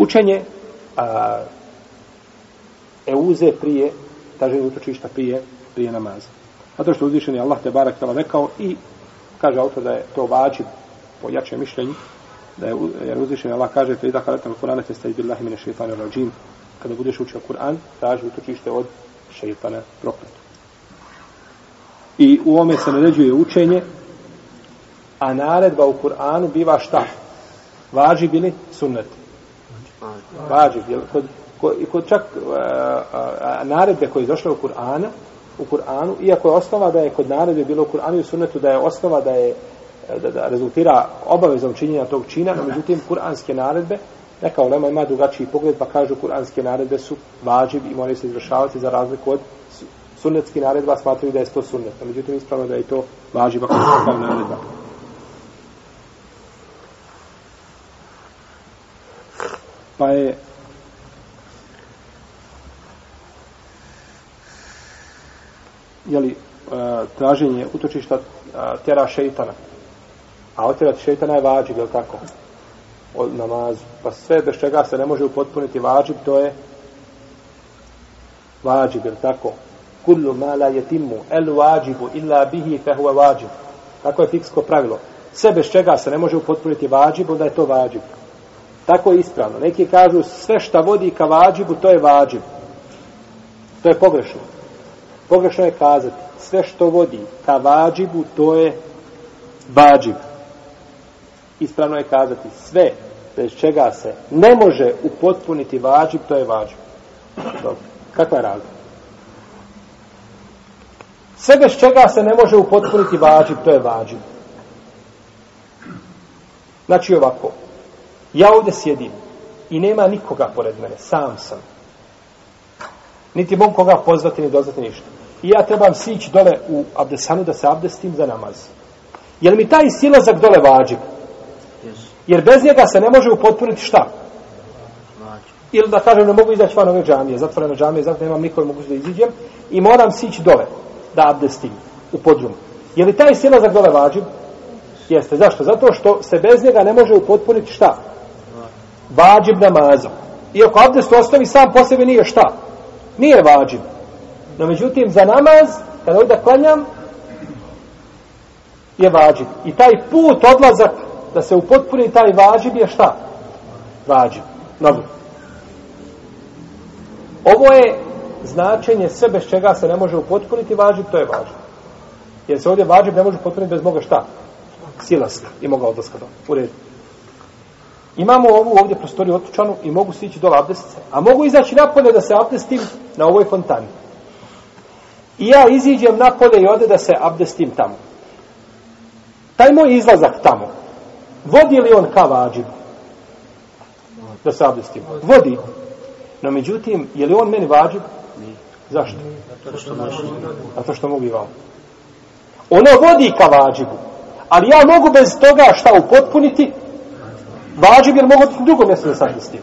Učenje a, euze prije, taže utočišta prije, prije namaza. Zato što uzvišen je Allah te barak tala rekao i kaže autor da je to vađib po jačem mišljenju, da je, jer uzvišen je Allah kaže fe idha karatam Kur'ana te stajid billahi mine šeitana rađim kada budeš učio Kur'an, traži utočište od šeitana prokletu. I u ome se naređuje učenje, a naredba u Kur'anu biva šta? Važi bili sunnet. Vađib. Jel, Kod, kod, kod čak e, a, a, naredbe koje je došle u Kur'anu, u Kur'anu, iako je osnova da je kod naredbe bilo u Kur'anu i u sunnetu, da je osnova da je e, da, da rezultira obavezom činjenja tog čina, no međutim, kuranske naredbe, neka ulema ima drugačiji pogled, pa kažu kuranske naredbe su vađib i moraju se izvršavati za razliku od sunnetski naredba, smatraju da je to sunnet. No, međutim, ispravno da je to vađiv ako je naredba. Pa je jeli, e, traženje utočišta e, tjera šeitana. A otjerat šeitana je vađib, je tako? Od namazu. Pa sve bez čega se ne može upotpuniti vađib, to je vađib, je tako? Kullu ma la yetimu el vađibu illa bihi fehuve huwa vađib. Tako je fiksko pravilo. Sve bez čega se ne može upotpuniti vađib, onda je to vađib. Tako je ispravno. Neki kažu sve šta vodi ka vađibu, to je vađib. To je pogrešno. Pogrešno je kazati sve što vodi ka vađibu, to je vađib. Ispravno je kazati sve bez čega se ne može upotpuniti vađib, to je vađib. Dobro. Kakva je razlika? Sve bez čega se ne može upotpuniti vađib, to je vađib. Znači ovako, ja ovdje sjedim i nema nikoga pored mene, sam sam. Niti mogu koga pozvati, ni dozvati ništa. I ja trebam sići dole u abdesanu da se abdestim za namaz. Je mi taj silazak dole vađib? Jer bez njega se ne može upotpuniti šta? Ili da kažem, ne mogu izaći van ove džamije, zatvorene džamije, zato nemam nikoj mogu da iziđem i moram sići dole da abdestim u podrum. Je li taj silazak dole vađib? Jeste. Zašto? Zato što se bez njega ne može upotpuniti šta? Vađib namazom. Iako abdest ostavi sam po sebi nije šta? Nije vađib. No međutim, za namaz, kada ovdje klanjam, je vađib. I taj put, odlazak, da se upotpuni taj vađib je šta? Vađib. Dobro. Ovo je značenje sve bez čega se ne može upotpuniti vađib, to je vađib. Jer se ovdje vađib ne može upotpuniti bez moga šta? Silaska i moga odlaska do. U redu. Imamo ovu ovdje prostoriju otučanu i mogu sići dole abdestice. A mogu izaći napolje da se abdestim na ovoj fontani. I ja iziđem napolje i ode da se abdestim tamo. Taj moj izlazak tamo, vodi li on ka vađibu? Da se abdestim. Vodi. No međutim, je li on meni vađib? Zašto? Zato što mogu i vam. Ono vodi ka vađibu. Ali ja mogu bez toga šta upotpuniti? Vađib jer mogu drugo mjesto mjestu da se.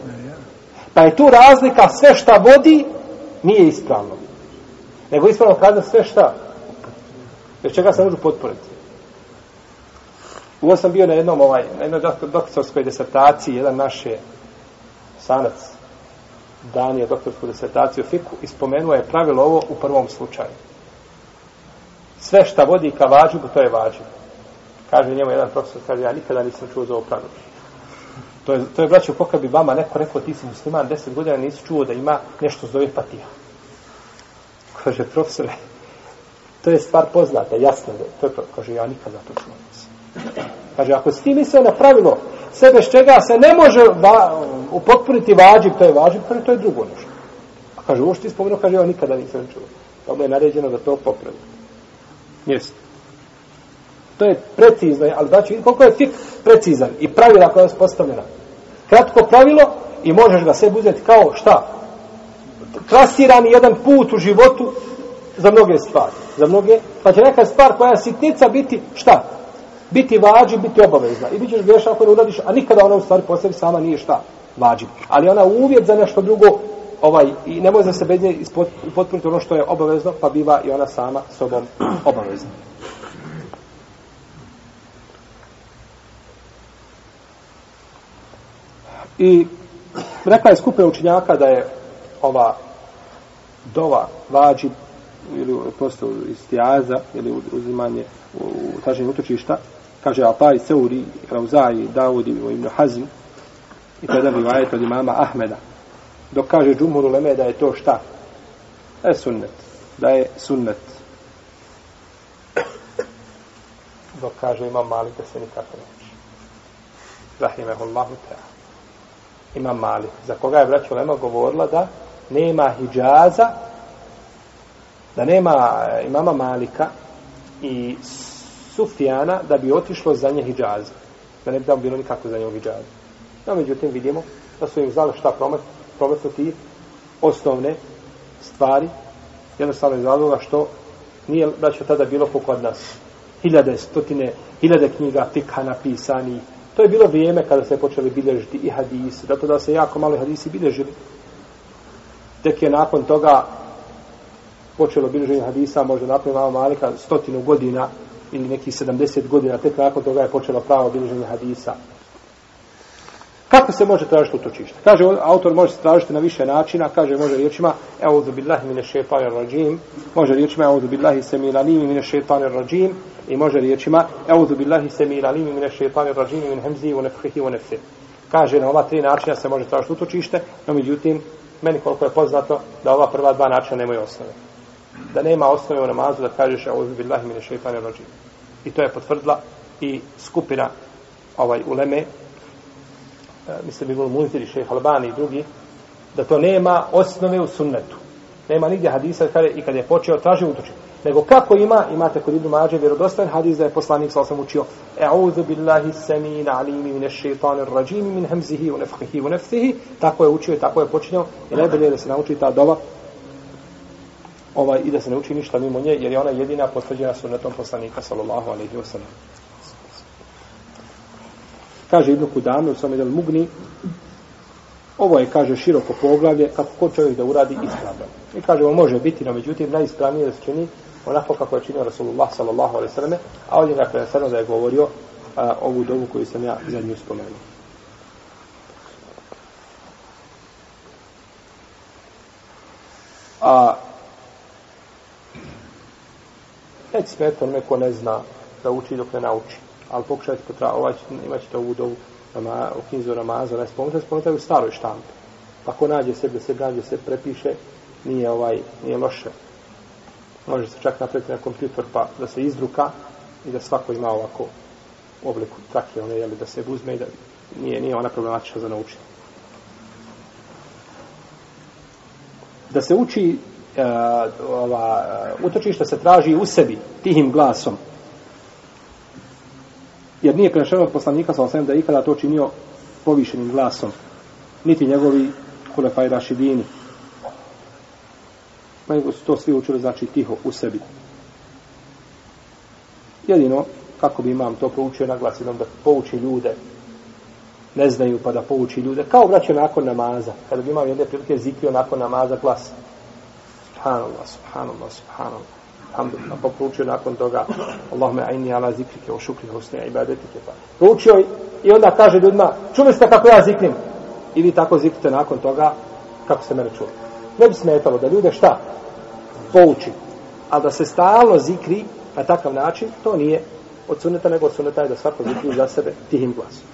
Pa je tu razlika sve šta vodi nije ispravno. Nego ispravno kada sve šta bez čega se može potporiti. Uvo sam bio na jednom ovaj, na jednoj doktorskoj desertaciji, jedan naš je sanac danije doktorsku desertaciju fiku i spomenuo je pravilo ovo u prvom slučaju. Sve šta vodi ka vađibu, to je vađib. Kaže njemu jedan profesor, kaže, ja nikada nisam čuo za ovo pravilo. To je, to je braćo, pokad bi vama neko rekao, ti si musliman, deset godina nisi čuo da ima nešto zove patija. Kaže, profesore, to je stvar poznata, jasno, to je, kaže, ja nikada to čuo nisam. Kaže, ako si ti mislio na pravilo, sebe s čega se ne može va, upotpuniti vađib, to je vađib, kaže, to je drugo nešto. A kaže, ovo što ti spomenuo, kaže, ja nikada nisam čuo. Pa mu je naređeno da to popravi. Jeste. To je precizno, ali znači, koliko je fik precizan i pravila koja je postavljena. Kratko pravilo i možeš ga sve uzeti kao šta? Klasirani jedan put u životu za mnoge stvari. Za mnoge, pa će neka stvar koja je sitnica biti šta? biti vađi, biti obavezna. I bit ćeš grešan ako ne uradiš, a nikada ona u stvari po sebi sama nije šta vađi. Ali ona uvjet za nešto drugo, ovaj, i ne može da se bez nje ispotpuniti ono što je obavezno, pa biva i ona sama sobom obavezna. I Rekla je skupina učinjaka da je ova dova vađi ili prosto istijaza ili uzimanje u, u traženju utočišta kaže Alpaj Seuri, Rauzai, Davudi i Ibn Hazm i to je jedan rivajet od imama Ahmeda dok kaže Džumhur Uleme da je to šta? Da je sunnet. Da je sunnet. Dok kaže imam Malik da se nikako neće. Rahimehullahu ta'ala. Imam Malik. Za koga je braću Lema govorila da nema Hidžaza, da nema eh, imama Malika i Sufijana da bi otišlo za nje hijjaza. Da ne bi tamo bilo nikako za njeg hijjaza. No, međutim, vidimo da su im znali šta promet, prometnuti osnovne stvari, jednostavno iz razloga što nije, braćo, tada bilo kod nas hiljade, stotine, hiljade knjiga fikha napisani. To je bilo vrijeme kada se počeli bilježiti i hadisi, zato da se jako malo hadisi bilježili. Tek je nakon toga počelo bilježenje hadisa, možda nakon malo malika, stotinu godina ili nekih 70 godina, tek nakon toga je počelo pravo bilježenje hadisa. Kako se može tražiti utočište? Kaže, autor može se tražiti na više načina, kaže, može riječima, e'udhu billahi mine šeitanir rajim, može riječima, e'udhu billahi semil alimi mine šeitanir rajim, i može riječima, e'udhu billahi semil alimi mine šeitanir rajim, min hemzi, u nefhihi, u nefsi. Kaže, na ova tri načina se može tražiti utočište, no međutim, meni koliko je poznato, da ova prva dva načina nemaju osnove. Da nema osnove u namazu da kažeš, e'udhu billahi mine šeitanir rajim. I to je potvrdila i skupina ovaj uleme E, mislim Ibn Munzir i Šejh Albani i drugi, da to nema osnove u sunnetu. Nema nigdje hadisa kada i kad je počeo traži utoči. Nego kako ima, imate kod Ibn Mađe vjerodostan hadis da je poslanik sa osam učio E'udhu billahi samin alimi mine šeitanir rajim min hamzihi u nefhihi u nefsihi. Tako je učio i tako je počinjao. I najbolje je da se nauči ta dova ovaj, i da se ne uči ništa mimo nje, jer je ona jedina potvrđena sunnetom poslanika sallallahu alaihi wa sallam. Kaže Ibn Kudame u svome delu Mugni, ovo je, kaže, široko poglavlje, kako ko čovjek da uradi ispravno. I kaže, ovo može biti, no međutim, najispravnije da se čini onako kako je činio Rasulullah sallallahu alaihi sallam, a ovdje dakle, je preneseno da je govorio a, ovu dovu koju sam ja za nju spomenuo. A neće smeti onome ko ne zna da uči dok ne nauči ali pokušajte potra, ovaj, imat ćete ovu dovu Rama, u knjizu Ramaza, ne spomenuti, spomenuti u staroj štampi. Pa ko nađe sebe, da se nađe se, prepiše, nije ovaj, nije loše. Može se čak napraviti na kompjuter pa da se izdruka i da svako ima ovako u obliku trake, one, jeli, da se uzme i da nije, nije ona problematična za naučiti. Da se uči uh, ova, e, utočišta se traži u sebi, tihim glasom, jer nije prenešeno od poslanika sa osvijem da je ikada to činio povišenim glasom, niti njegovi kulefaj rašidini. Nego su to svi učili, znači, tiho u sebi. Jedino, kako bi imam to proučio na glas, da pouči ljude, ne znaju pa da pouči ljude, kao vraćaju nakon namaza, kada bi imam jedne prilike zikrio nakon namaza glas. Subhanallah, subhanallah, subhanallah alhamdulillah, pa proučio nakon toga Allahume aini ala zikrike o šukrike husne ibadetike pa. Proučio i onda kaže ljudima, čuli ste kako ja zikrim? I vi tako zikrite nakon toga kako se mene čuli. Ne bi smetalo da ljude šta? Pouči. A da se stalno zikri na takav način, to nije od suneta, nego od suneta je da svako zikri za sebe tihim glasom.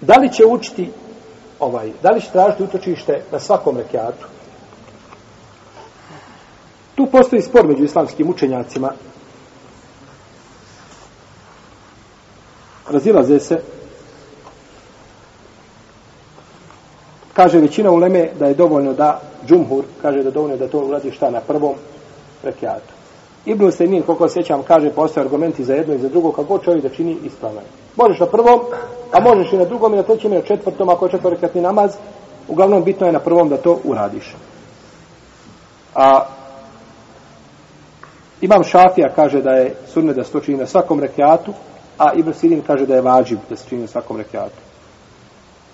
Da li će učiti ovaj, da li će tražiti utočište na svakom rekiatu? Tu postoji spor među islamskim učenjacima. Razilaze se. Kaže većina uleme da je dovoljno da džumhur, kaže da je dovoljno da to uradi šta na prvom rekiatu. Ibn Sejmin, koliko sjećam, kaže, postoje argumenti za jedno i za drugo, kako čovjek da čini ispravno. Možeš na prvom, a možeš i na drugom, i na trećem, i na četvrtom, ako je četvrkatni namaz, uglavnom bitno je na prvom da to uradiš. A Imam Šafija kaže da je sunne da se to čini na svakom rekiatu, a Ibn Sirin kaže da je vađib da se čini na svakom rekiatu.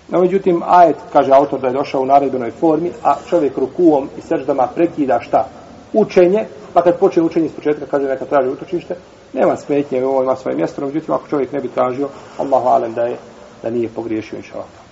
No, međutim, ajet, kaže autor da je došao u naredbenoj formi, a čovjek rukuom i srđdama prekida šta? Učenje, pa kad počne učenje iz početka, kaže neka traži utočište, nema smetnje, ovo ima svoje mjesto, međutim, ako čovjek ne bi tražio, Allahu alem da je, da nije pogriješio, inša Allah.